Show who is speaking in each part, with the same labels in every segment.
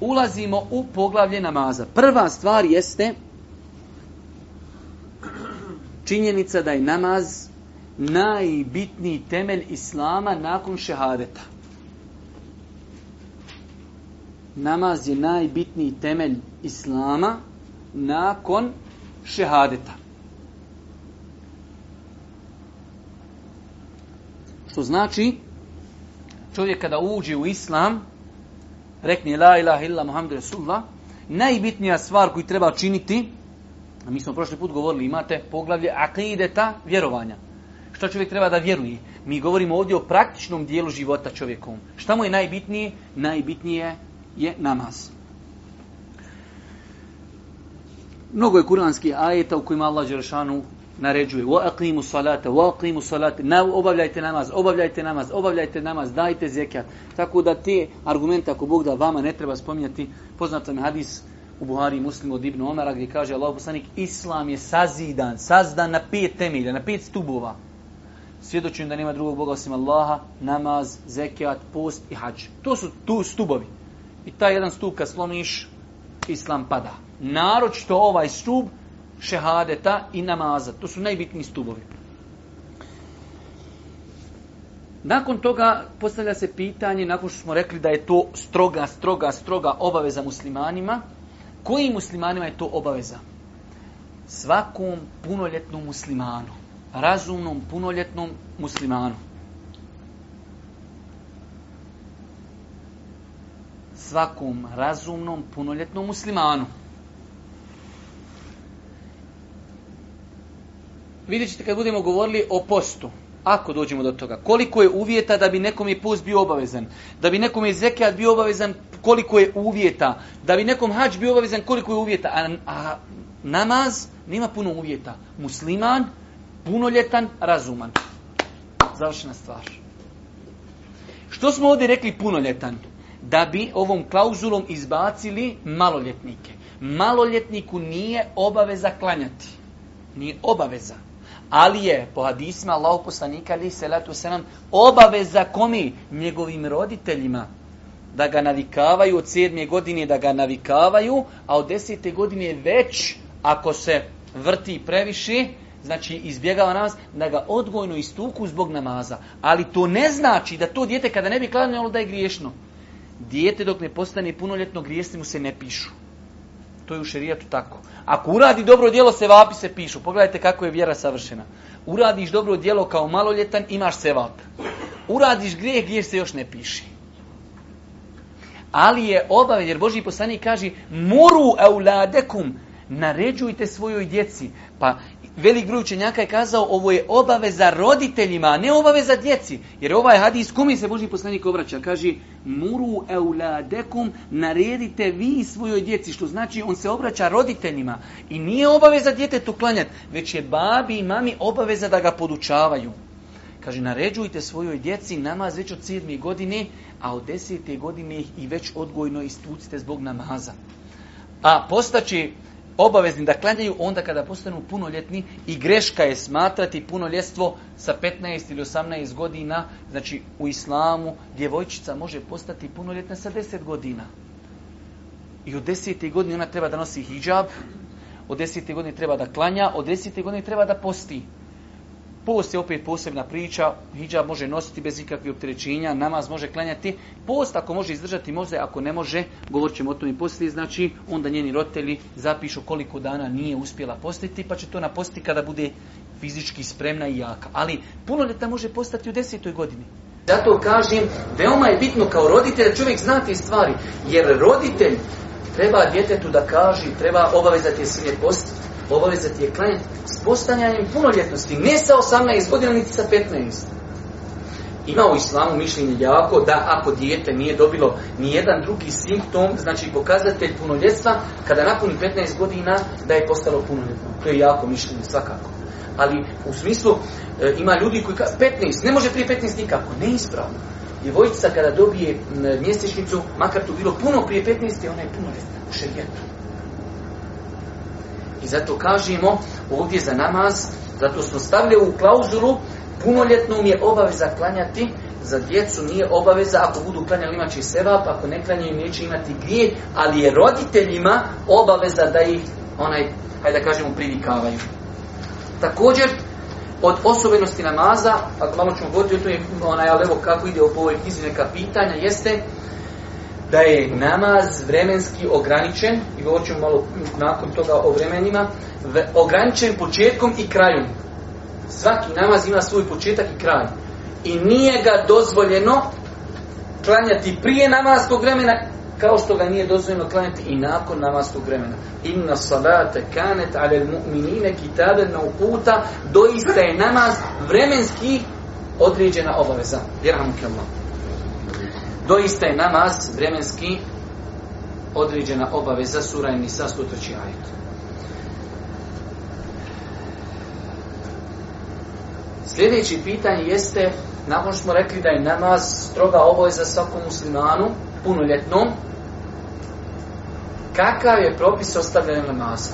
Speaker 1: ulazimo u poglavlje namaza. Prva stvar jeste činjenica da je namaz najbitniji temelj islama nakon šehadeta. Namaz je najbitniji temelj islama nakon šehadeta. Što znači čovjek kada uđe u islam, rekni la ilaha illa Muhammed Resulullah, najbitnija stvar koju treba činiti, a mi smo prošli put govorili, imate poglavlje akideta vjerovanja. Što čovjek treba da vjeruje? Mi govorimo ovdje o praktičnom dijelu života čovjekom. Šta mu je najbitnije? Najbitnije je namaz. Mnogo je kuranskih ajeta u kojima Allah Đerašanu naređuje wa aqimu salata wa aqimu salata na obavljajte namaz obavljajte namaz obavljajte namaz dajte zekat tako da te argumente ako Bog da vama ne treba spominjati poznat je hadis u Buhari Muslimu od Ibn Omara gdje kaže Allahu poslanik islam je sazidan sazdan na pet temelja na pet stubova svjedočim da nema drugog boga osim Allaha namaz zekat post i hadž to su tu stubovi i taj jedan stub kad sloniš islam pada naročito ovaj stub šehadeta i namaza. To su najbitni stubovi. Nakon toga postavlja se pitanje, nakon što smo rekli da je to stroga, stroga, stroga obaveza muslimanima, kojim muslimanima je to obaveza? Svakom punoljetnom muslimanu. Razumnom punoljetnom muslimanu. Svakom razumnom punoljetnom muslimanu. vidjet ćete kad budemo govorili o postu, ako dođemo do toga, koliko je uvjeta da bi nekom je post bio obavezan, da bi nekom je zekijat bio obavezan, koliko je uvjeta, da bi nekom hađ bio obavezan, koliko je uvjeta, a, a namaz nema puno uvjeta. Musliman, punoljetan, razuman. Završena stvar. Što smo ovdje rekli punoljetan? Da bi ovom klauzulom izbacili maloljetnike. Maloljetniku nije obaveza klanjati. Nije obaveza ali je po hadisima Allahu poslanika li selatu selam obaveza komi njegovim roditeljima da ga navikavaju od sedme godine da ga navikavaju a od desete godine već ako se vrti previše znači izbjegava namaz, da ga odgojno istuku zbog namaza. Ali to ne znači da to dijete kada ne bi klanjalo da je griješno. Dijete dok ne postane punoljetno, grijesni mu se ne pišu. To je u šerijatu tako. Ako uradi dobro djelo, sevapi se pišu. Pogledajte kako je vjera savršena. Uradiš dobro djelo kao maloljetan, imaš sevap. Uradiš grijeh, grijeh se još ne piši. Ali je obavez, jer Boži poslanik kaže Muru euladekum, naređujte svojoj djeci. Pa velik broj učenjaka je kazao ovo je obaveza roditeljima, ne obaveza djeci. Jer ovaj hadis, kome se Boži poslanik obraća? Kaže, muru euladekum, naredite vi svojoj djeci. Što znači, on se obraća roditeljima. I nije obaveza djete tu klanjati, već je babi i mami obaveza da ga podučavaju. Kaže, naređujte svojoj djeci namaz već od sedmi godine, a od desete godine ih i već odgojno istucite zbog namaza. A postaći obavezni da klanjaju onda kada postanu punoljetni i greška je smatrati punoljetstvo sa 15 ili 18 godina. Znači u islamu djevojčica može postati punoljetna sa 10 godina. I od 10. godine ona treba da nosi hijab, od 10. godine treba da klanja, od 10. godine treba da posti post je opet posebna priča, hijab može nositi bez ikakvih opterećenja, namaz može klanjati, post ako može izdržati može, ako ne može, govorit ćemo o tom i postiti, znači onda njeni roditelji zapišu koliko dana nije uspjela postiti, pa će to napostiti kada bude fizički spremna i jaka. Ali puno ljeta može postati u desetoj godini. Zato kažem, veoma je bitno kao roditelj da čovjek zna te stvari, jer roditelj treba djetetu da kaži, treba obavezati se nje postiti obaveza ti je klanjati s postanjanjem punoljetnosti, ne sa 18 godina, niti sa 15. Ima u islamu mišljenje jako da ako dijete nije dobilo ni jedan drugi simptom, znači pokazatelj punoljetstva, kada napuni 15 godina, da je postalo punoljetno. To je jako mišljenje, svakako. Ali u smislu, e, ima ljudi koji kaže 15, ne može prije 15 nikako, ne ispravno. Djevojčica kada dobije mjesečnicu, makar to bilo puno prije 15, ona je punoljetna u šerijetu. I zato kažemo ovdje za namaz, zato smo stavili u klauzulu, punoljetnom je obaveza klanjati, za djecu nije obaveza, ako budu klanjali imat će seba, pa ako ne klanjaju neće imati grije, ali je roditeljima obaveza da ih, onaj, hajde da kažemo, privikavaju. Također, od osobenosti namaza, ako malo ćemo govoriti o tome, onaj, ali evo kako ide u ovoj knjizi neka pitanja, jeste, da je namaz vremenski ograničen, i govorit ćemo malo nakon toga o vremenima, ograničen početkom i krajom. Svaki namaz ima svoj početak i kraj. I nije ga dozvoljeno klanjati prije namaskog vremena, kao što ga nije dozvoljeno klanjati i nakon namaskog vremena. Inna salate kanet alel mu'minine kitaben na uputa, doista je namaz vremenski određena obaveza. Jer amukallahu doista je namaz vremenski određena obaveza sura i nisa 103. ajit. Sljedeći pitanje jeste, nakon smo rekli da je namaz stroga obaveza svakom muslimanu, punoljetnom, kakav je propis ostavljanja namaza?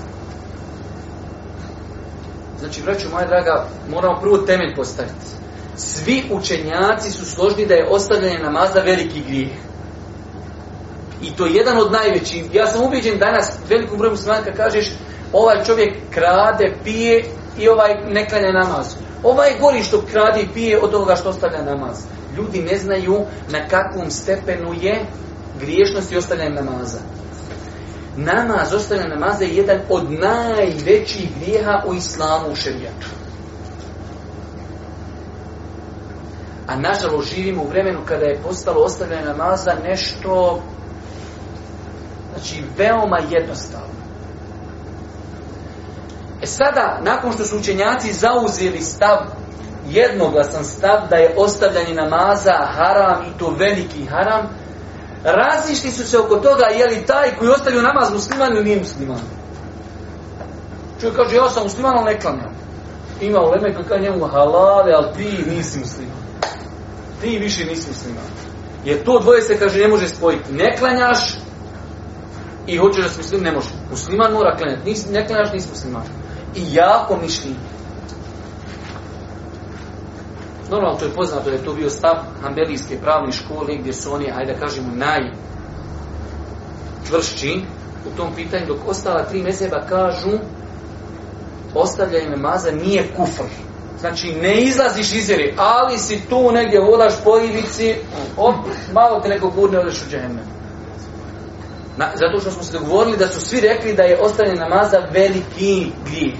Speaker 1: Znači, vraću, moja draga, moramo prvo temelj postaviti svi učenjaci su složni da je ostavljanje namaza veliki grijeh. I to je jedan od najvećih. Ja sam ubiđen danas, velikom broju muslimanka kažeš, ovaj čovjek krade, pije i ovaj ne klanja namaz. Ovaj gori što krade i pije od onoga što ostavlja namaz. Ljudi ne znaju na kakvom stepenu je griješnost i ostavljanje namaza. Namaz, ostavljanje namaza je jedan od najvećih grijeha u islamu u šerijatu. A nažalost živimo u vremenu kada je postalo ostavljanje namaza nešto znači veoma jednostavno. E sada, nakon što su učenjaci zauzeli stav, jednoglasan stav da je ostavljanje namaza haram i to veliki haram, razišli su se oko toga je li taj koji ostavio namaz musliman ili nije musliman. Čovjek kaže, ja sam musliman, ali ne klanjam. Ima u Leme kakav njemu halale, ali ti nisi musliman ti više nisi musliman. Jer to dvoje se, kaže, ne može spojiti. Ne klanjaš i hoćeš da si musliman, ne može. Musliman mora klanjati. Nis, ne klanjaš, nisi musliman. I jako mišljenje. Normalno, to je poznato da je to bio stav Hanbelijske pravne škole, gdje su oni, hajde da kažemo, naj čvršći u tom pitanju, dok ostala tri mezeba kažu ostavljanje maza nije kufr. Znači, ne izlaziš iz vjere, ali si tu negdje, vodaš po ivici, op, malo te neko gurne, odeš u džemne. Na, zato što smo se dogovorili da su svi rekli da je ostavljanje namaza veliki grije.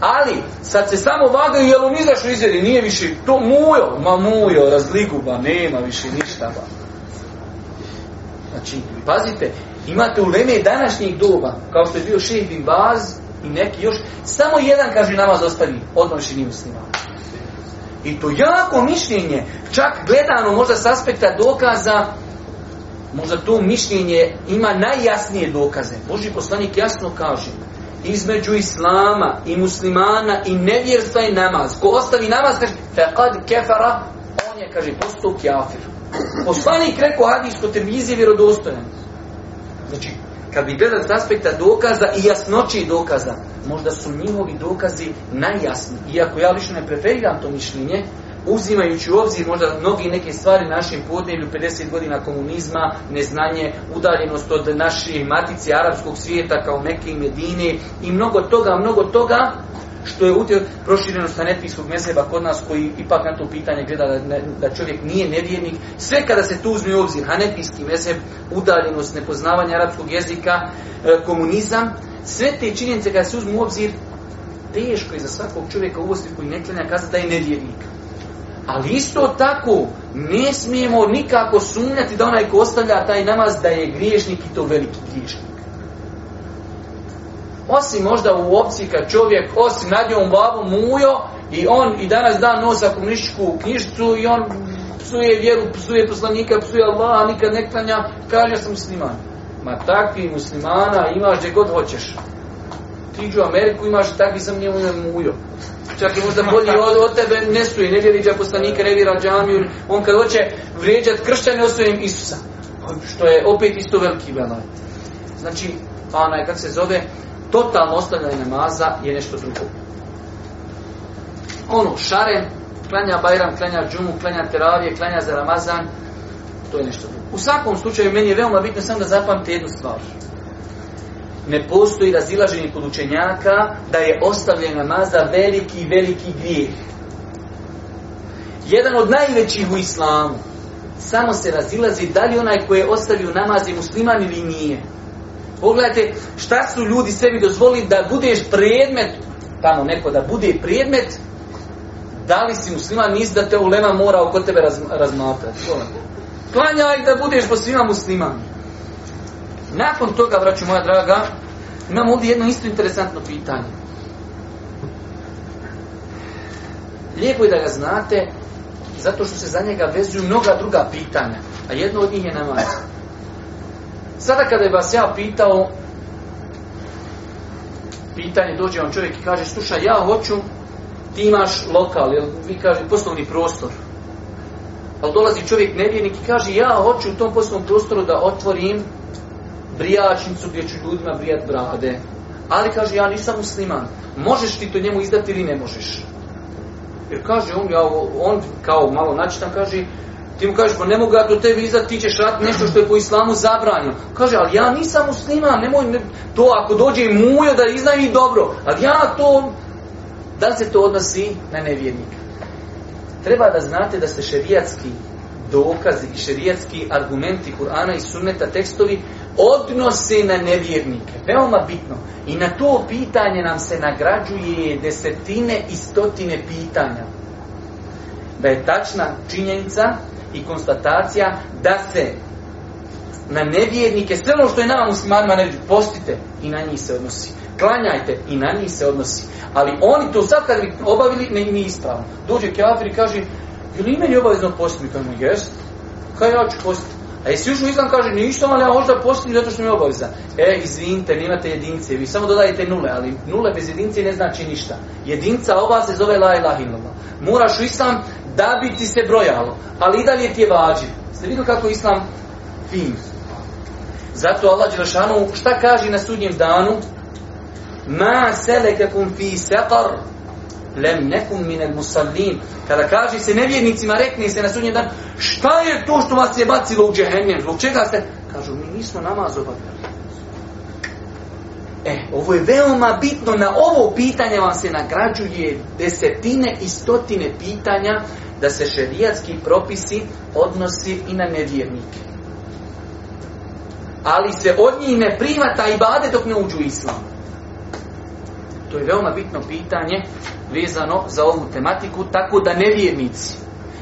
Speaker 1: Ali, sad se samo vagaju, jel on izaš u izvjeri, nije više to mujo, ma mujo, razliku, ba, nema više ništa, ba. Znači, pazite, imate u vreme današnjih doba, kao što je bio Šeh Bin Baz, i neki još, samo jedan, kaže, namaz ostavi, odmah nije musliman. I to jako mišljenje, čak gledano možda s aspekta dokaza, možda to mišljenje ima najjasnije dokaze. Boži poslanik jasno kaže, između islama i muslimana i nevjerstva je namaz. Ko ostavi namaz, kaže, fekad kefara, on je, kaže, postao kjafir. Poslanik rekao, hadijsko te vizije vjerodostojan. Znači, kad bi gledali s aspekta dokaza i jasnoći dokaza, možda su njihovi dokazi najjasni. Iako ja lično ne preferiram to mišljenje, uzimajući u obzir možda mnogi neke stvari na našem podnevlju, 50 godina komunizma, neznanje, udaljenost od naše matice arapskog svijeta kao neke medine i mnogo toga, mnogo toga, što je utjer proširenost stanepijskog meseba kod nas koji ipak na to pitanje gleda da, ne, da čovjek nije nevjernik. Sve kada se tu uzme u obzir hanepijski meseb, udaljenost, nepoznavanje arapskog jezika, e, komunizam, sve te činjenice kada se uzme u obzir, teško je za svakog čovjeka u osnovu koji ne klanja kazati da je nevjernik. Ali isto tako, ne smijemo nikako sumnjati da onaj ko ostavlja taj namaz da je griješnik i to veliki griješnik. Osim možda u opciji kad čovjek, osim nad njom babu mujo, i on i danas dan nosa komunističku knjižicu i on psuje vjeru, psuje poslanika, psuje Allah, nikad ne klanja, kaže ja sam musliman. Ma takvi muslimana imaš gdje god hoćeš. Ti u Ameriku imaš takvi sam njemu ne mujo. Čak i možda bolji od, od tebe ne suje, ne vjeriđa poslanika, ne vjera džamiju. On kad hoće vrijeđat kršćane, osuje im Isusa. Što je opet isto veliki velaj. Znači, pa onaj, kad se zove, totalno ostavljanje namaza je nešto drugo. Ono, šaren, klanja Bajram, klanja Džumu, klanja Teravije, klanja za Ramazan, to je nešto drugo. U svakom slučaju, meni je veoma bitno samo da zapamte jednu stvar. Ne postoji razilaženje kod učenjaka da je ostavljen namaza veliki, veliki grijeh. Jedan od najvećih u islamu, samo se razilazi da li onaj koji je ostavio namaz je musliman ili nije. Pogledajte šta su ljudi sebi dozvolili da budeš predmet, tamo neko da bude predmet, da li si musliman, nisi da te ulema mora oko tebe raz, razmatrati. Ono. Klanjaj da budeš po svima musliman. Nakon toga, vraću moja draga, imamo ovdje jedno isto interesantno pitanje. Lijepo je da ga znate, zato što se za njega vezuju mnoga druga pitanja, a jedno od njih je namaz. Sada kada je vas ja pitao, pitanje dođe vam čovjek i kaže, slušaj, ja hoću, ti imaš lokal, jel, vi kaže, poslovni prostor. Ali dolazi čovjek nevjernik i kaže, ja hoću u tom poslovnom prostoru da otvorim brijačnicu gdje ću ljudima brijat brade. Ali kaže, ja nisam musliman, možeš ti to njemu izdati ili ne možeš? Jer kaže on, ja, on kao malo načitan, kaže, Ti mu kažeš, pa ne mogu ja do tebe izati, ti ćeš rati nešto što je po islamu zabranio. Kaže, ali ja nisam musliman, nemoj ne, to, ako dođe i mujo da iznajem i dobro. Ali ja to, da se to odnosi na nevjernika? Treba da znate da se šerijatski dokazi i šerijatski argumenti Kur'ana i sunneta tekstovi odnose na nevjernike. Veoma bitno. I na to pitanje nam se nagrađuje desetine i stotine pitanja. Da je tačna činjenica i konstatacija da se na nevjernike, sve ono što je nama muslimanima ne vidi, postite i na njih se odnosi. Klanjajte i na njih se odnosi. Ali oni to sad kad bi obavili, ne, nije ispravno. Dođe kafir i kaže, je li imeni obavezno postiti? Mi kažemo, jest. Kaj ja ću postiti? A jesi ušao izlam, kaže, ništa, ali ja hoću da postim zato što mi je obavizan. E, izvinite, nemate jedince, vi samo dodajete nule, ali nule bez jedince ne znači ništa. Jedinca ova se zove la ilah ilama. Moraš u islam da bi ti se brojalo, ali i dalje ti je vađi. Ste vidjeli kako islam fin? Zato Allah Đelešanu, šta kaže na sudnjem danu? Ma selekakum fi sekar, lem nekum minel musallin. Kada kaže se nevjernicima, rekne se na sudnji dan, šta je to što vas je bacilo u džehennem? Zbog čega ste? Kažu, mi nismo namaz obavljali. E, ovo je veoma bitno. Na ovo pitanje vam se nagrađuje desetine i stotine pitanja da se šerijatski propisi odnosi i na nevjernike. Ali se od njih ne prima taj bade dok ne uđu islam. To je veoma bitno pitanje vezano za ovu tematiku, tako da nevjernici,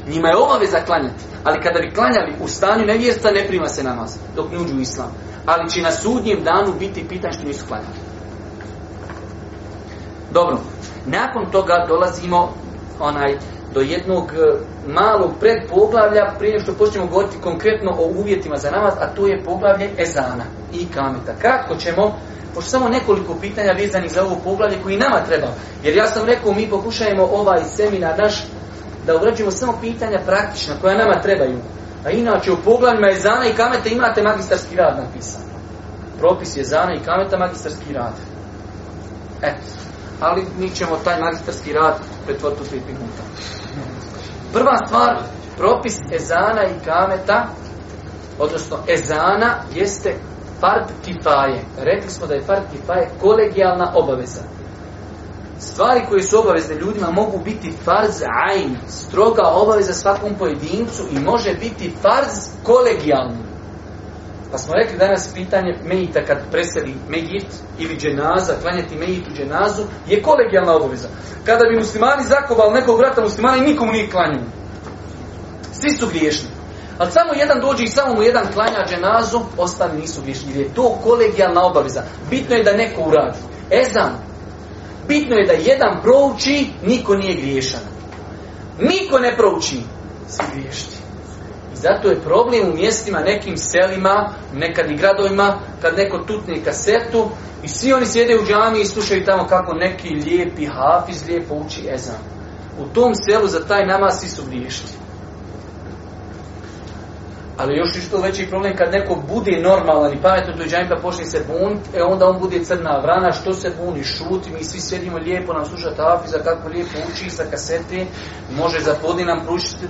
Speaker 1: njima je obaveza klanjati, ali kada bi klanjali u stanju nevjesta, ne prima se namaz, dok ne uđu u islam. Ali će na sudnjem danu biti pitan što nisu klanjali. Dobro, nakon toga dolazimo onaj do jednog e, malog predpoglavlja prije što počnemo govoriti konkretno o uvjetima za namaz, a to je poglavlje Ezana i Kameta. Kratko ćemo Možda samo nekoliko pitanja vezanih za ovo poglavlje koji nama treba. Jer ja sam rekao, mi pokušajemo ovaj seminar naš da obrađujemo samo pitanja praktična koja nama trebaju. A inače, u poglavljima Jezana i Kameta imate magistarski rad napisan. Propis Jezana i Kameta, magistarski rad. E, ali mi ćemo taj magistarski rad pretvoriti u tri minuta. Prva stvar, propis Ezana i Kameta, odnosno Ezana, jeste fard kifaje. Rekli smo da je fard kifaje kolegijalna obaveza. Stvari koje su obavezne ljudima mogu biti farz ajn, stroga obaveza svakom pojedincu i može biti farz kolegijalni. Pa smo rekli danas pitanje mejita kad preseli mejit ili dženaza, klanjati mejitu dženazu, je kolegijalna obaveza. Kada bi muslimani zakovali nekog vrata muslimana i nikomu nije klanjeno. Svi su griješni. Ali samo jedan dođe i samo mu jedan klanja dženazu, ostali nisu griješni. Jer je to kolegijalna obaviza. Bitno je da neko uradi. E znam, bitno je da jedan prouči, niko nije griješan. Niko ne prouči, svi griješni. I zato je problem u mjestima, nekim selima, nekad i gradovima, kad neko tutne kasetu i svi oni sjede u džami i slušaju tamo kako neki lijepi hafiz lijepo uči ezan. U tom selu za taj namaz svi su griješni. Ali još isto veći problem kad neko bude normalan i pametno to džajim pa počne se bun, e onda on bude crna vrana, što se buni, šuti, mi svi sedimo lijepo nam slušati Afiza, kako lijepo uči sa kasete, može za podi nam pručiti,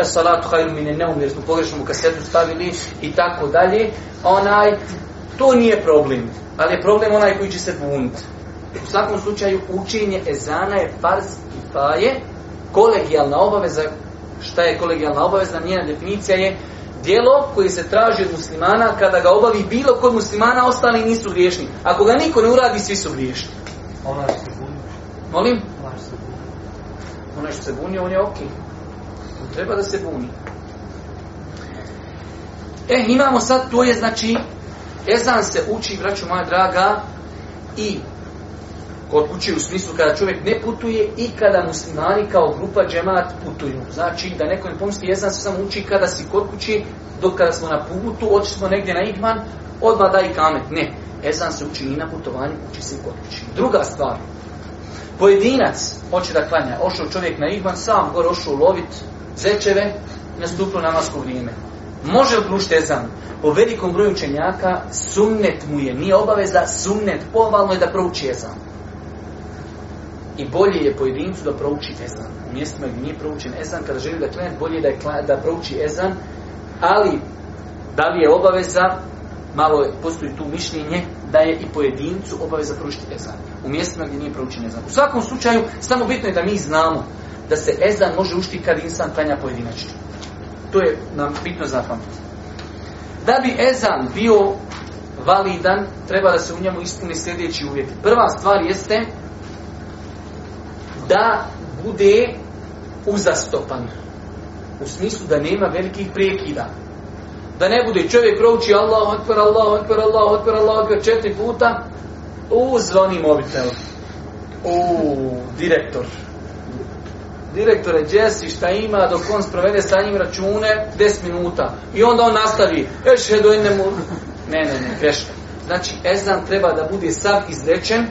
Speaker 1: e salatu hajru mine neum, jer smo pogrešnom u kasetu stavili i tako dalje, onaj, to nije problem, ali je problem onaj koji će se buniti. U svakom slučaju učenje ezana je farz i faje, kolegijalna obaveza, šta je kolegijalna obaveza, njena definicija je, dijelo koje se traži od muslimana, kada ga obavi bilo kod muslimana, ostali nisu griješni. Ako ga niko ne uradi, svi su griješni. Onaj što se buni. Molim? Onaj što se buni, on je okej. Okay. On treba da se buni. E, imamo sad, to je znači, ezan se uči, braću moja draga, i kod kuće u smislu kada čovjek ne putuje i kada muslimani kao grupa džemat putuju. Znači da neko ne pomisli jezna se samo uči kada si kod kuće dok kada smo na putu, oči smo negdje na igman, odmah daj kamet. Ne, jezan se uči i na putovanju, uči se i kod kuće. Druga stvar, pojedinac hoće da klanja, ošao čovjek na igman, sam gore ošao lovit zečeve, nastupno namasko vrijeme. Može li prušiti jezan? Po velikom broju učenjaka, sumnet mu je, nije obavezda, sumnet, povalno je da prouči jezan. I bolje je pojedincu da prouči ezan. U mjestima gdje nije proučen ezan, kada želi da klanje, bolje je da, je da prouči ezan. Ali, da li je obaveza, malo je, postoji tu mišljenje, da je i pojedincu obaveza proučiti ezan. U mjestima gdje nije proučen ezan. U svakom slučaju, samo bitno je da mi znamo da se ezan može ušti kad insan klanja pojedinačno. To je nam bitno zapamtiti. Da bi ezan bio validan, treba da se u njemu ispune sljedeći uvjeti. Prva stvar jeste da bude uzastopan. U smislu da nema velikih prekida. Da ne bude čovjek prouči Allahu akbar, Allahu akbar, Allahu akbar, Allahu akbar četiri puta. U, zvoni mobitel. U, direktor. Direktor je Jesse, šta ima dok on sprovede sa njim račune 10 minuta. I onda on nastavi. Eš, hedo, ne, ne, ne, greška. Znači, ezan treba da bude sav izrečen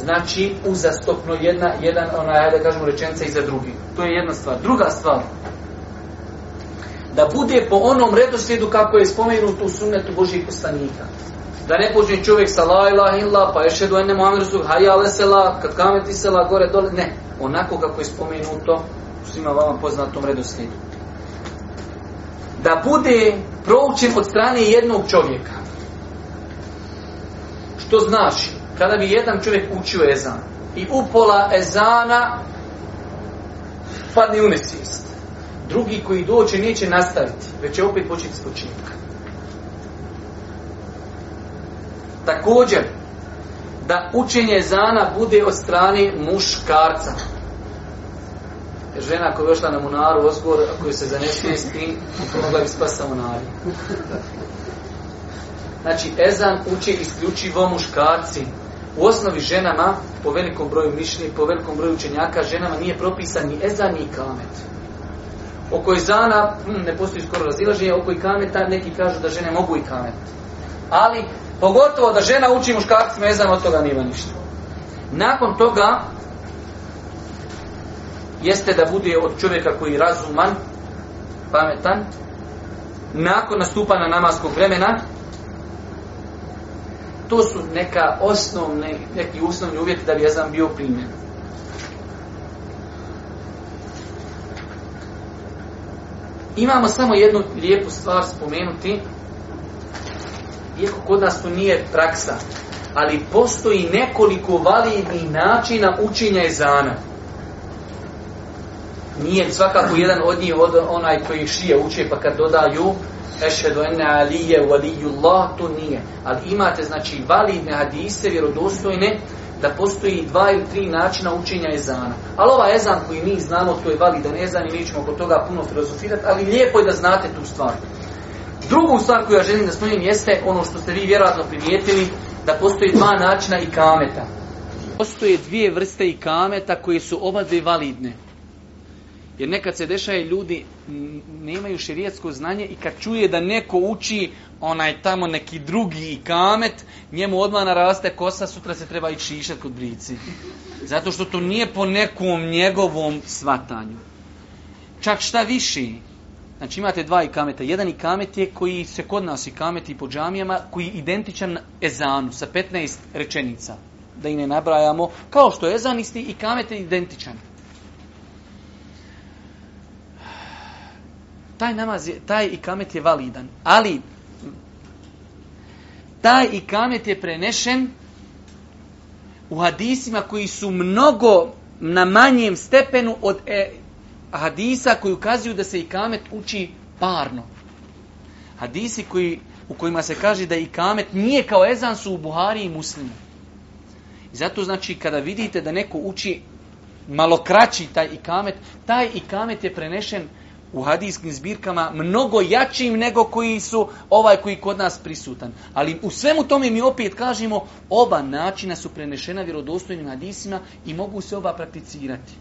Speaker 1: znači uzastopno jedna, jedan, ona, ajde kažemo, rečenica iza drugi. To je jedna stvar. Druga stvar, da bude po onom redoslijedu kako je spomenut u sunnetu Božih poslanika. Da ne počne čovjek sa la ilaha illa, pa ješe do ene muhammedu su haja lesela, kad kameti sela, gore, dole, ne. Onako kako je spomenuto u svima vama poznatom redoslijedu. Da bude proučen od strane jednog čovjeka. Što znači? kada bi jedan čovjek učio ezan i upola ezana padne unisvijest. Drugi koji doće neće nastaviti, već će opet početi s početka. Također, da učenje ezana bude od strane muškarca. Žena koja je došla na munaru, ozgor, ako se zanesti s tim, mogla bi spasa munari. Znači, ezan uči isključivo muškarci. U osnovi ženama, po velikom broju mišljenja, po velikom broju učenjaka, ženama nije propisan ni ezan, ni kamet. Oko ezana, hm, ne postoji skoro razilaženje, oko i kameta, neki kažu da žene mogu i kamet. Ali, pogotovo da žena uči muškarcima ezan, od toga nima ništa. Nakon toga, jeste da bude od čovjeka koji je razuman, pametan, nakon nastupana namaskog vremena, to su neka osnovne, neki osnovni uvjeti da bi jezan bio primjen. Imamo samo jednu lijepu stvar spomenuti, iako kod nas to nije praksa, ali postoji nekoliko validnih načina učenja jezana. Nije svakako jedan od njih od onaj koji šije uče pa kad dodaju, ešhedu ene alije valijullah, to nije. Ali imate, znači, validne hadise, vjerodostojne, da postoji dva ili tri načina učenja ezana. Ali ova ezan koji mi znamo, to je validan ezan i mi ćemo oko toga puno filozofirati, ali lijepo je da znate tu stvar. Drugu stvar koju ja želim da spomenem jeste ono što ste vi vjerojatno primijetili, da postoji dva načina i kameta. Postoje dvije vrste i kameta koje su obadve validne. Jer nekad se dešaje ljudi nemaju širijetsko znanje i kad čuje da neko uči onaj tamo neki drugi kamet, njemu odmah naraste kosa, sutra se treba i šišat kod brici. Zato što to nije po nekom njegovom svatanju. Čak šta više, znači imate dva ikameta. Jedan ikamet je koji se kod nas ikameti po džamijama, koji je identičan ezanu sa 15 rečenica. Da i ne nabrajamo, kao što je ezan isti, ikamet je identičan. taj namaz je, taj ikamet je validan, ali taj ikamet je prenešen u hadisima koji su mnogo na manjem stepenu od e, hadisa koji ukazuju da se ikamet uči parno. Hadisi koji, u kojima se kaže da ikamet nije kao ezan su u Buhari i Muslimu. I zato znači kada vidite da neko uči malo kraći taj ikamet, taj ikamet je prenešen u hadijskim zbirkama mnogo jačim nego koji su ovaj koji kod nas prisutan. Ali u svemu tome mi opet kažemo oba načina su prenešena vjerodostojnim hadisima i mogu se oba prakticirati.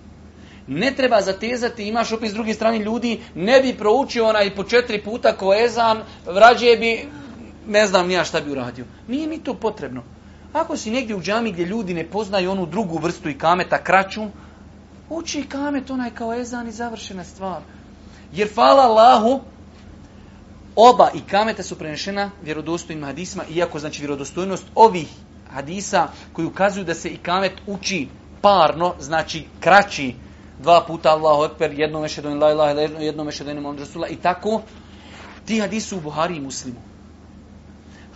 Speaker 1: Ne treba zatezati, imaš opet s druge strane ljudi, ne bi proučio onaj po četiri puta ko ezan, vrađe bi, ne znam nija šta bi uradio. Nije mi to potrebno. Ako si negdje u džami gdje ljudi ne poznaju onu drugu vrstu i kameta kraću, uči kamet onaj kao ezan i završena stvar. Jer hvala Allahu, oba i kameta su prenešena vjerodostojnim hadisma, iako znači vjerodostojnost ovih hadisa koji ukazuju da se i kamet uči parno, znači kraći dva puta Allahu Ekber, jedno meše dojene la ilaha ila, jedno meše dojene mom rasula i tako, ti hadisu u Buhari i Muslimu.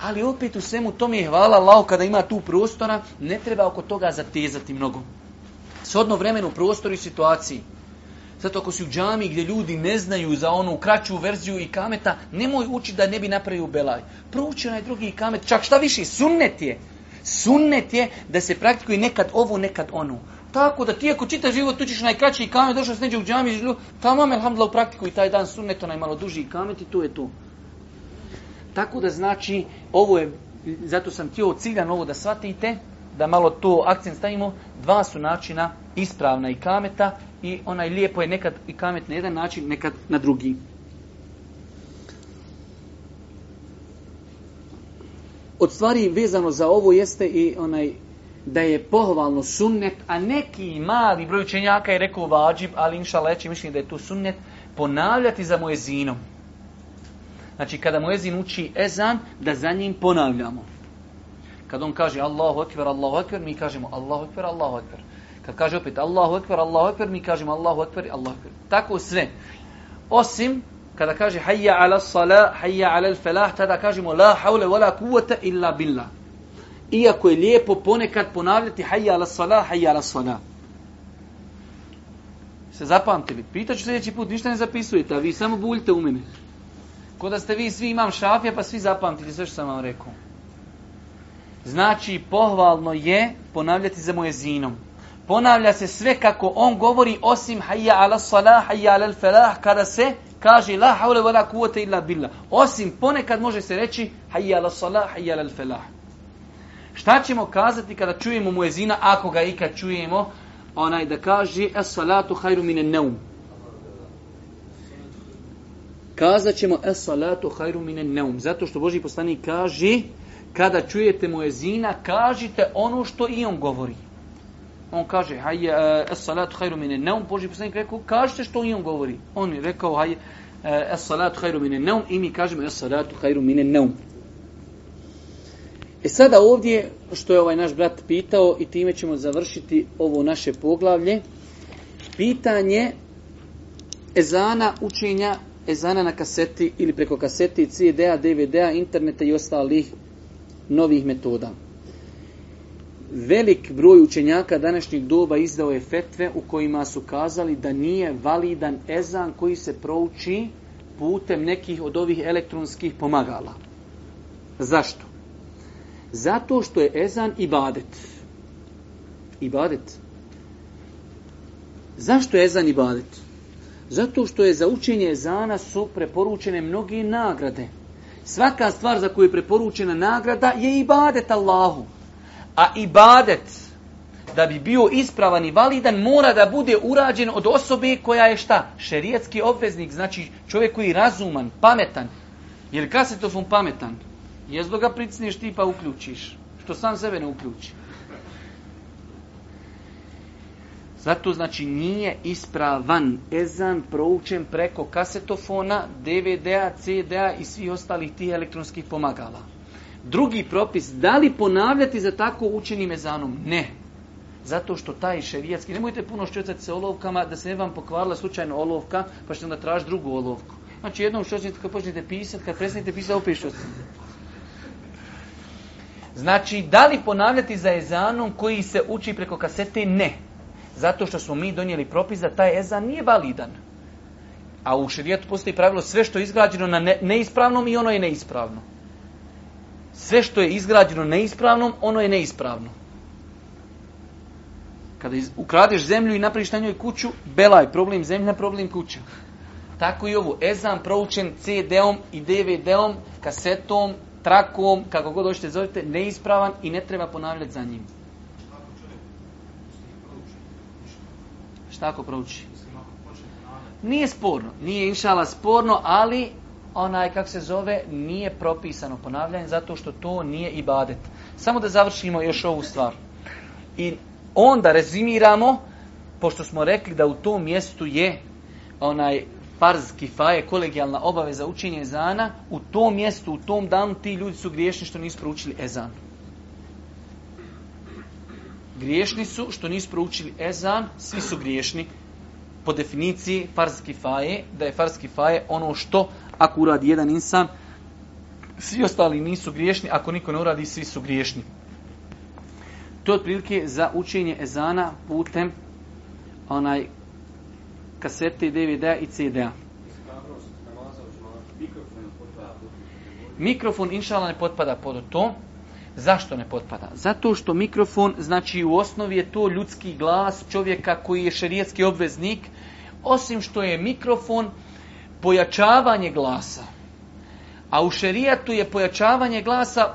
Speaker 1: Ali opet u svemu tome je hvala Allahu kada ima tu prostora, ne treba oko toga zatezati mnogo. Sodno vremenu, prostoru i situaciji. Zato ako si u džami gdje ljudi ne znaju za onu kraću verziju i kameta, nemoj uči da ne bi napravio belaj. Prouči onaj drugi kamet, čak šta više, sunnet je. Sunnet je da se praktikuje nekad ovo, nekad onu. Tako da ti ako čitaš život, tu ćeš najkraći kamet, došao sneđe u džami, tamo vam, alhamdulillah, u praktiku i taj dan sunnet, onaj malo duži kamet i tu je tu. Tako da znači, ovo je, zato sam ti ovo ciljan, ovo da shvatite, da malo to akcent stavimo, dva su načina ispravna i kameta, i onaj lijepo je nekad i kamet na jedan način, nekad na drugi. Od stvari vezano za ovo jeste i onaj da je pohvalno sunnet, a neki mali broj učenjaka je rekao vađib, ali inša leći mišljenje da je to sunnet, ponavljati za muezinom. Znači, kada muezin uči ezan, da za njim ponavljamo. Kad on kaže Allahu akbar, Allahu akbar, mi kažemo Allahu akbar, Allahu akbar. Kad kaže opet Allahu ekber, Allahu ekber, mi kažemo Allahu ekber, Allahu ekber. Tako sve. Osim kada kaže hayya ala sala, hayya ala al falah, tada kažemo la hawla wala kuvvata illa billah. Iako je lijepo ponekad ponavljati hayya ala sala, hayya ala sala. Se zapamtili. Pitaću sljedeći put, ništa ne zapisujete, a vi samo buljite u mene. Kod da ste vi svi imam šafija, pa svi zapamtili sve što sam vam rekao. Znači, pohvalno je ponavljati za mojezinom. zinom ponavlja se sve kako on govori osim hayya ala salah, hayya ala falah kada se kaže la hawla wala kuvvete illa billah. Osim ponekad može se reći hayya ala salah, hayya ala falah. Šta ćemo kazati kada čujemo muezina, ako ga ikad čujemo, onaj da kaže es salatu hayru min en neum. Kazat ćemo es salatu hayru min en neum. Zato što Boži poslanik kaže kada čujete muezina, kažite ono što i on govori on kaže haj es eh, salatu khairu min an-nawm poži poslanik rekao kažete što on govori on je rekao haj es eh, salatu khairu min an-nawm i mi kažemo es salatu khairu min an-nawm E sada ovdje što je ovaj naš brat pitao i time ćemo završiti ovo naše poglavlje pitanje ezana učenja ezana na kaseti ili preko kaseti CD-a, DVD-a, interneta i ostalih novih metoda velik broj učenjaka današnjih doba izdao je fetve u kojima su kazali da nije validan ezan koji se prouči putem nekih od ovih elektronskih pomagala. Zašto? Zato što je ezan ibadet. Ibadet. Zašto je ezan ibadet? Zato što je za učenje ezana su preporučene mnoge nagrade. Svaka stvar za koju je preporučena nagrada je ibadet Allahu. A ibadet, da bi bio ispravan i validan, mora da bude urađen od osobe koja je šta? Šerijetski obveznik, znači čovjek koji je razuman, pametan. Jer kada se to fun pametan? Jezdo ga pricneš ti pa uključiš. Što sam sebe ne uključi. Zato znači nije ispravan ezan proučen preko kasetofona, DVD-a, CD-a i svih ostalih tih elektronskih pomagala. Drugi propis, da li ponavljati za tako učenim ezanom? Ne. Zato što taj šerijatski, nemojte puno šćecati se olovkama, da se ne vam pokvarila slučajno olovka, pa ćete onda tražiti drugu olovku. Znači jednom šćecite kad počnete pisat, kad prestanete pisat, opet šćecite. Znači, da li ponavljati za ezanom koji se uči preko kasete? Ne. Zato što smo mi donijeli propis da taj ezan nije validan. A u šerijatu postoji pravilo sve što je izgrađeno na neispravnom i ono je neispravno sve što je izgrađeno neispravnom, ono je neispravno. Kada ukradeš zemlju i napraviš na njoj kuću, belaj, problem zemlja, problem kuća. Tako i ovo, ezan proučen CD-om i DVD-om, kasetom, trakom, kako god hoćete zovete, neispravan i ne treba ponavljati za njim. Šta ako prouči? Nije sporno, nije inšala sporno, ali onaj kak se zove nije propisano ponavljanje zato što to nije ibadet. Samo da završimo još ovu stvar. I onda rezimiramo pošto smo rekli da u tom mjestu je onaj farz kifaje kolegijalna obaveza učenje ezana, u tom mjestu, u tom danu ti ljudi su griješni što nisu proučili ezan. Griješni su što nisu proučili ezan, svi su griješni po definiciji farz kifaje, da je farz kifaje ono što ako uradi jedan insan, svi ostali nisu griješni, ako niko ne uradi, svi su griješni. To je otprilike za učenje ezana putem onaj kasete, DVD-a i CD-a. Mikrofon, inšala, ne potpada pod to. Zašto ne potpada? Zato što mikrofon, znači u osnovi je to ljudski glas čovjeka koji je šerijetski obveznik, osim što je mikrofon, pojačavanje glasa. A u šerijatu je pojačavanje glasa,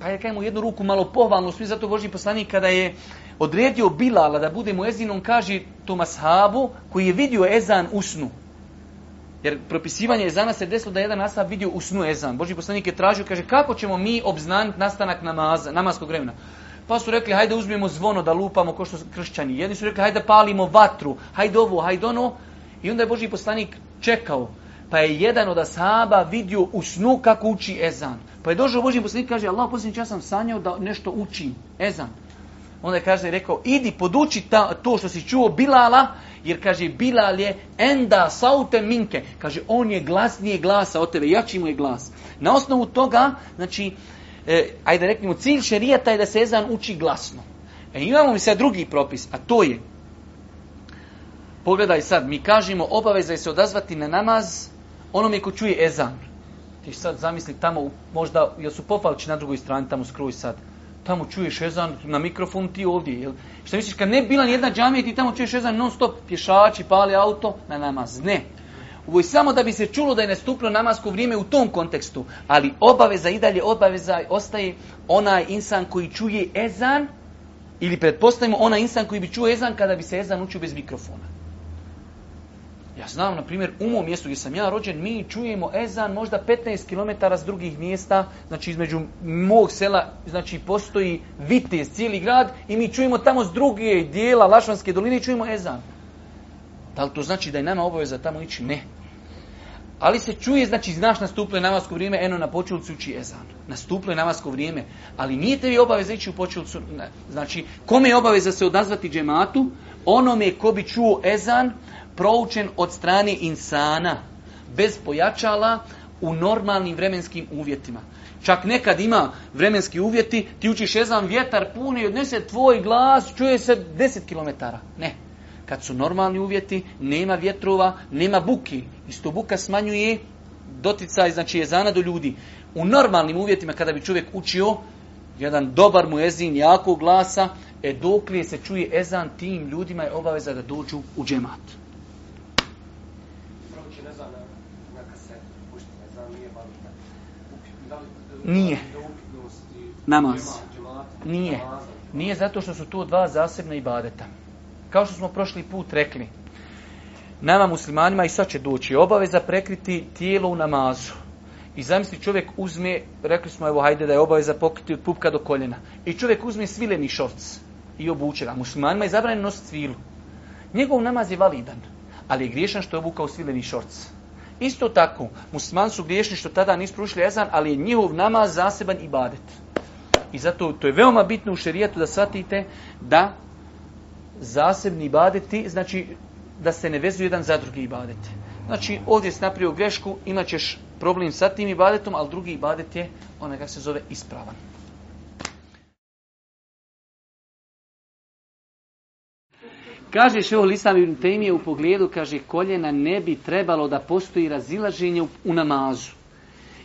Speaker 1: pa ja kajem u jednu ruku malo pohvalno, svi zato Boži poslanik kada je odredio Bilala da bude mu ezinom, kaže Tomas Habu, koji je vidio ezan u snu. Jer propisivanje ezana se desilo da jedan asab vidio u snu ezan. Boži poslanik je tražio, kaže kako ćemo mi obznaniti nastanak namaza, namaskog vremena. Pa su rekli, hajde uzmijemo zvono da lupamo ko što su kršćani. Jedni su rekli, hajde palimo vatru, hajde ovo, hajde ono. I onda je Boži poslanik čekao pa je jedan od asaba vidio u snu kako uči ezan. Pa je došao Božji poslanik kaže, Allah poslanik, ja sam sanjao da nešto učim, ezan. Onda je kaže, rekao, idi poduči ta, to što si čuo Bilala, jer kaže, Bilal je enda saute minke. Kaže, on je glasnije glasa od tebe, jači mu je glas. Na osnovu toga, znači, e, ajde reklimo, cilj šerijata je da se ezan uči glasno. E, imamo mi sad drugi propis, a to je, Pogledaj sad, mi kažemo obaveza je se odazvati na namaz onome ko čuje ezan. Ti sad zamisli tamo, možda, jel su popalići na drugoj strani, tamo skroj sad. Tamo čuješ ezan na mikrofon, ti ovdje, jel? Šta misliš, kad ne bila nijedna džamija, ti tamo čuješ ezan non stop, pješači, pali auto, na namaz. Ne. Ovo je samo da bi se čulo da je nastupno namasko vrijeme u tom kontekstu. Ali obaveza i dalje, obaveza ostaje onaj insan koji čuje ezan, ili pretpostavimo onaj insan koji bi čuo ezan kada bi se ezan učio bez mikrofona. Ja znam, na primjer, u mom mjestu gdje sam ja rođen, mi čujemo ezan možda 15 km s drugih mjesta, znači između mog sela, znači postoji vitez, cijeli grad, i mi čujemo tamo s druge dijela Lašvanske doline, čujemo ezan. Da li to znači da je nama obaveza tamo ići? Ne. Ali se čuje, znači znaš nastuple namasko vrijeme, eno na počulcu uči ezan. Nastuple namasko vrijeme, ali nije tebi obaveza ići u počulcu. Ne. Znači, kome je obaveza se odazvati džematu? Onome ko bi čuo ezan, proučen od strane insana, bez pojačala, u normalnim vremenskim uvjetima. Čak nekad ima vremenski uvjeti, ti učiš jezan vjetar puni i odnese tvoj glas, čuje se 10 km. Ne. Kad su normalni uvjeti, nema vjetrova, nema buki. Isto buka smanjuje doticaj, znači jezana do ljudi. U normalnim uvjetima, kada bi čovjek učio, jedan dobar mu jezin, jakog glasa, e dok se čuje ezan, tim ljudima je obaveza da dođu u džematu. Nije. Namaz. Nije. Nije zato što su to dva zasebna ibadeta. Kao što smo prošli put rekli, nama muslimanima i sad će doći obaveza prekriti tijelo u namazu. I zamisli čovjek uzme, rekli smo evo hajde da je obaveza pokriti od pupka do koljena. I čovjek uzme svileni šovc i obuče ga. Muslimanima je zabranjeno nositi svilu. Njegov namaz je validan, ali je griješan što je obukao svileni šorc. Isto tako, musliman su griješni što tada nisu prušli ezan, ali je njihov namaz zaseban ibadet. I zato to je veoma bitno u šerijetu da shvatite da zasebni ibadeti, znači da se ne vezu jedan za drugi ibadet. Znači, ovdje si napravio grešku, imat ćeš problem sa tim ibadetom, ali drugi ibadet je onaj kak se zove ispravan. Kaže še ovo lisan Ibn Tejmije u pogledu, kaže, koljena ne bi trebalo da postoji razilaženje u namazu.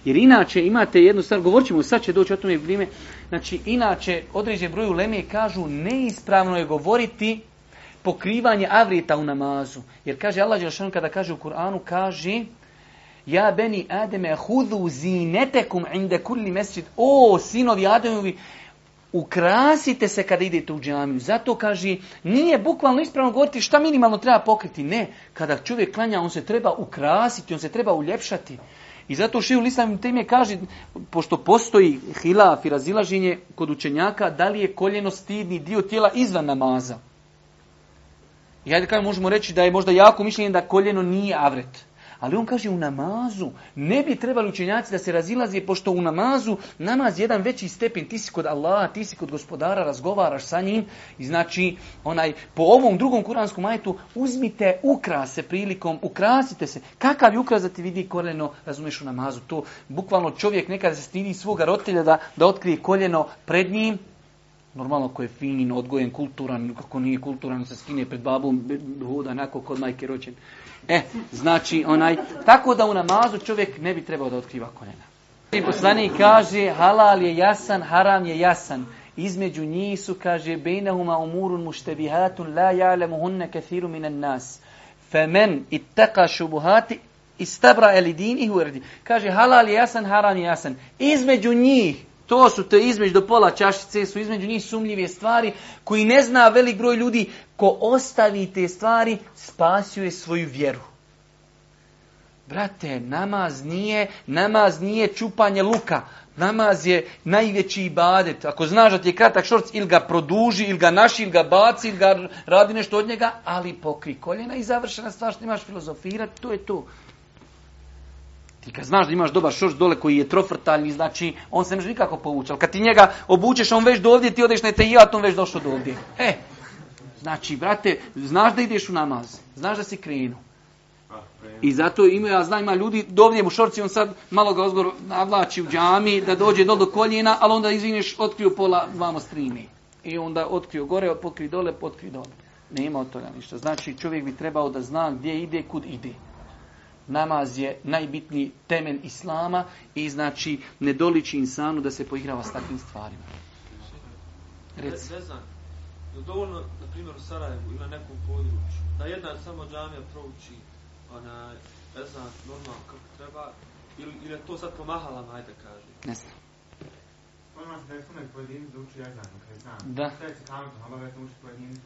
Speaker 1: Jer inače imate jednu stvar, govorit ćemo, sad će doći o tome vrime, znači inače određen broj ulemije kažu neispravno je govoriti pokrivanje avrita u namazu. Jer kaže Allah Đelšan kada kaže u Kur'anu, kaže Ja beni Ademe hudu zinetekum inde kulli mesjid. O, sinovi Ademovi, ukrasite se kada idete u džamiju. Zato kaže, nije bukvalno ispravno govoriti šta minimalno treba pokriti. Ne, kada čovjek klanja, on se treba ukrasiti, on se treba uljepšati. I zato Šiju Lisanim tem je kaže, pošto postoji hila i razilaženje kod učenjaka, da li je koljeno stidni dio tijela izvan namaza? I ajde kada možemo reći da je možda jako mišljenje da koljeno nije avret. Ali on kaže u namazu ne bi trebali učenjaci da se razilaze pošto u namazu namaz jedan veći stepen. Ti si kod Allaha, ti si kod gospodara, razgovaraš sa njim. I znači, onaj, po ovom drugom kuranskom majetu uzmite ukrase prilikom, ukrasite se. Kakav je ukras da ti vidi koljeno, razumeš u namazu. To bukvalno čovjek nekada se stidi svoga rotelja da, da otkrije koljeno pred njim. Normalno ko je finin, odgojen, kulturan, kako nije kulturan, se skine pred babom, voda, nako kod majke rođen. E, znači, onaj, tako da u namazu čovjek ne bi trebao da otkriva koljena. I poslani kaže, halal je jasan, haram je jasan. Između njih su, kaže, bejnehuma umurun muštebihatun la ja'lemu hunne kathiru minan nas. Femen itteka šubuhati istabra elidini huerdi. Kaže, halal je jasan, haram je jasan. Između njih, To su te između do pola čašice, su između njih sumljive stvari koji ne zna velik broj ljudi ko ostavi te stvari, spasio je svoju vjeru. Brate, namaz nije, namaz nije čupanje luka. Namaz je najveći ibadet. Ako znaš da ti je kratak šorc, ili ga produži, ili ga naši, ili ga baci, ili ga radi nešto od njega, ali pokri koljena i završena stvar što imaš filozofirati, to je to. Ti kad znaš da imaš dobar šorš dole koji je trofrtaljni, znači on se ne može nikako povući. Ali kad ti njega obučeš, on već do ovdje, ti odeš na etajijat, on već došao do ovdje. E, znači, brate, znaš da ideš u namaz, znaš da si krenu. Pa, I zato ima, ja znam, ima ljudi, dovnije mu šorci, on sad malo ga ozgor navlači u džami, da dođe do do koljena, ali onda, izvineš, otkriju pola vamo strini. I onda otkriju gore, pokri dole, pokri dole. Nema od toga ništa. Znači, čovjek bi trebao da zna gdje ide, kud ide namaz je najbitniji temelj islama i znači ne doliči insanu da se poigrava s takvim stvarima.
Speaker 2: Reci. Vezan, je dovoljno, na primjer, u Sarajevu ili na nekom području, da jedna samo džamija prouči ona, vezan normalno kako treba, ili, ili je to sad pomahala, najde kaže.
Speaker 1: Ne znam.
Speaker 2: Pa ono, imaš da je sume pojedinicu uči jezan, kada je znam. Da. Šta je se kamerom, obavezno uči pojedinicu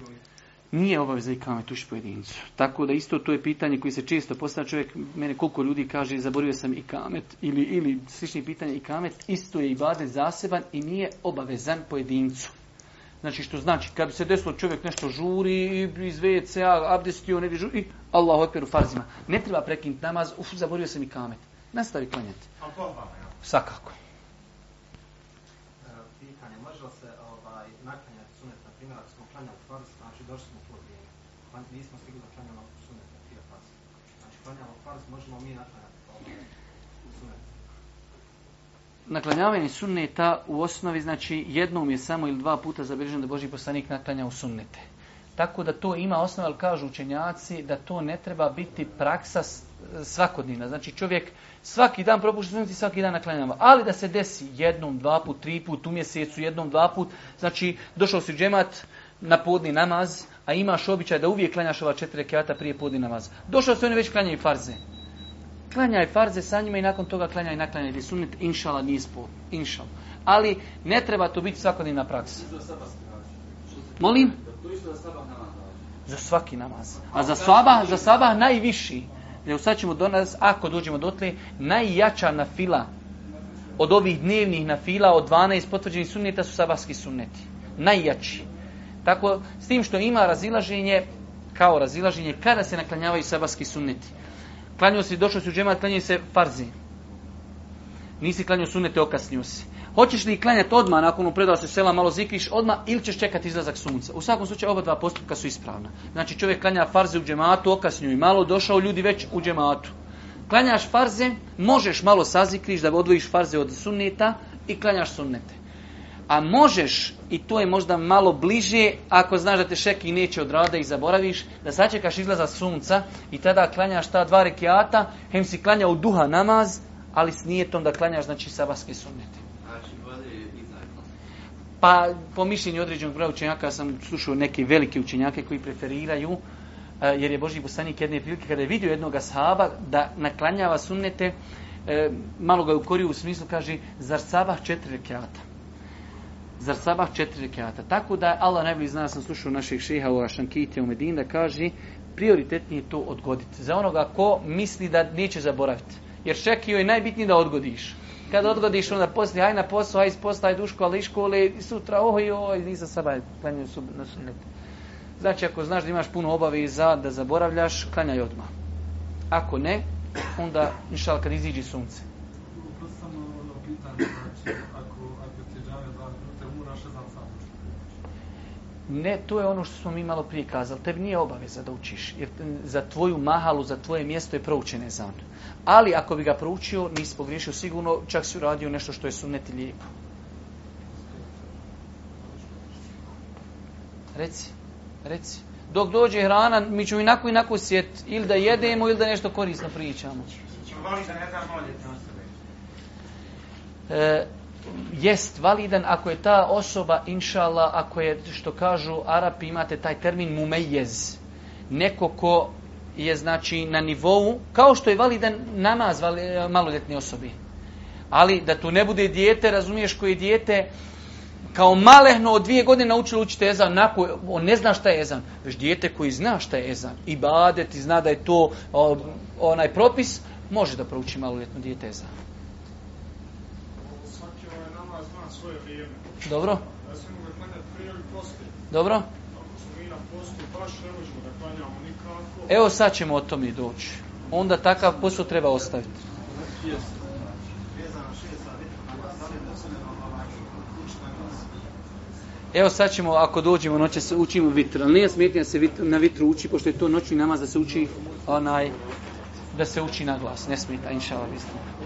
Speaker 1: nije obaveza i kamet uši pojedincu. Tako da isto to je pitanje koji se često postavlja čovjek, mene koliko ljudi kaže zaborio sam i kamet ili, ili slični pitanje i kamet, isto je i bade zaseban i nije obavezan pojedincu. Znači što znači, kad bi se desilo čovjek nešto žuri, iz WC-a, abdestio, ne bi žuri, Allahu ekber u farzima. Ne treba prekinuti namaz, uf, zaborio sam i kamet. Nastavi klanjati.
Speaker 2: Svakako.
Speaker 1: Svakako.
Speaker 2: pa nismo stigli da klanjamo sunet, prije farz. Znači, klanjamo farz, možemo mi naklanjati sunet.
Speaker 1: Naklanjavanje sunneta u osnovi znači jednom je samo ili dva puta zabilježeno da Boži poslanik naklanja u sunnete. Tako da to ima osnova, ali kažu učenjaci da to ne treba biti praksa svakodnevna. Znači čovjek svaki dan propušta sunnet i svaki dan naklanjava. Ali da se desi jednom, dva put, tri put, u mjesecu, jednom, dva put, znači došao si u džemat na podni namaz, a imaš običaj da uvijek klanjaš ova četiri rekiata prije podne namaza. Došao se oni već klanjaju farze. Klanjaj farze sa njima i nakon toga klanjaj i naklanjaj gdje sunet, inšala nije spol, inšala. Ali ne treba to biti svakodnevna praksa. Molim? Za svaki namaz. A za sabah, za sabah najviši. Jer sad ćemo do nas, ako dođemo dotle, najjača na fila od ovih dnevnih na fila od 12 potvrđenih sunneta su sabahski sunneti. Najjači. Tako, s tim što ima razilaženje, kao razilaženje, kada se naklanjavaju sabarski sunneti. Klanio si, došao si u džemat, klanio se farzi. Nisi klanio sunnete, okasnio si. Hoćeš li klanjati odmah, nakon upredala se sela, malo zikriš odmah, ili ćeš čekati izlazak sunca? U svakom slučaju, oba dva postupka su ispravna. Znači, čovjek klanja farze u džematu, okasnio i malo, došao ljudi već u džematu. Klanjaš farze, možeš malo sazikriš da odvojiš farze od sunneta i klanjaš sunnete. A možeš i to je možda malo bliže ako znaš da te šeki neće odrada i zaboraviš, da sačekaš izlaza sunca i tada klanjaš ta dva rekiata, hem si klanja u duha namaz, ali s nijetom da klanjaš, znači, sabarske sunnete. Znači, pa, po mišljenju određenog broja učenjaka, ja sam slušao neke velike učenjake koji preferiraju, e, jer je Boži poslanik jedne prilike kada je vidio jednog sahaba da naklanjava sunnete, e, malo ga je ukorio u smislu, kaže, zar sabah četiri rekiata? zar sabah četiri rekiata. Tako da, Allah najbolji zna, sam slušao našeg šeha u Ašankite u Medina, kaže, prioritetnije je to odgoditi. Za onoga ko misli da neće zaboraviti. Jer čekio je najbitnije da odgodiš. Kad odgodiš, onda poslije, aj na posao, aj iz posla, aj do škole, aj škole, i sutra, oj, oj, nisam sabah, klanjujem sub, na sunnet. Znači, ako znaš da imaš puno obaveza da zaboravljaš, klanjaj odmah. Ako ne, onda, inšal, kad iziđi sunce. Prosto samo ono pitanje, znači, Ne, to je ono što smo mi malo prije kazali. Tebi nije obaveza da učiš. Jer za tvoju mahalu, za tvoje mjesto je proučen ezan. Ali ako bi ga proučio, nisi pogriješio sigurno, čak si uradio nešto što je sunet i lijepo. Reci, reci. Dok dođe hrana, mi ćemo inako inako sjet ili da jedemo ili da nešto korisno pričamo. Ćemo voliti da ne znam moljeti osobe. E, jest validan ako je ta osoba, inšala, ako je, što kažu Arapi, imate taj termin mumejez. Neko ko je, znači, na nivou, kao što je validan namaz vali, maloljetne osobi. Ali da tu ne bude dijete, razumiješ koji je dijete, kao malehno od dvije godine naučilo učiti ezan, onako, on ne zna šta je ezan, već dijete koji zna šta je ezan, i badet, i zna da je to o, onaj propis, može da prouči maloljetno dijete ezan. svoje vrijeme. Dobro. Ja sam uvek klanjati prije ili poslije. Dobro. Ako smo mi na poslu, baš ne možemo da klanjamo nikako. Evo sad ćemo o tom i doći. Onda takav posao treba ostaviti. Evo sad ćemo, ako dođemo noće, se učimo vitr. Ali nije smetnije da se vitr, na vitru uči, pošto je to noćni namaz da se uči onaj, da se uči na glas. Ne smeta, inšala, mislim.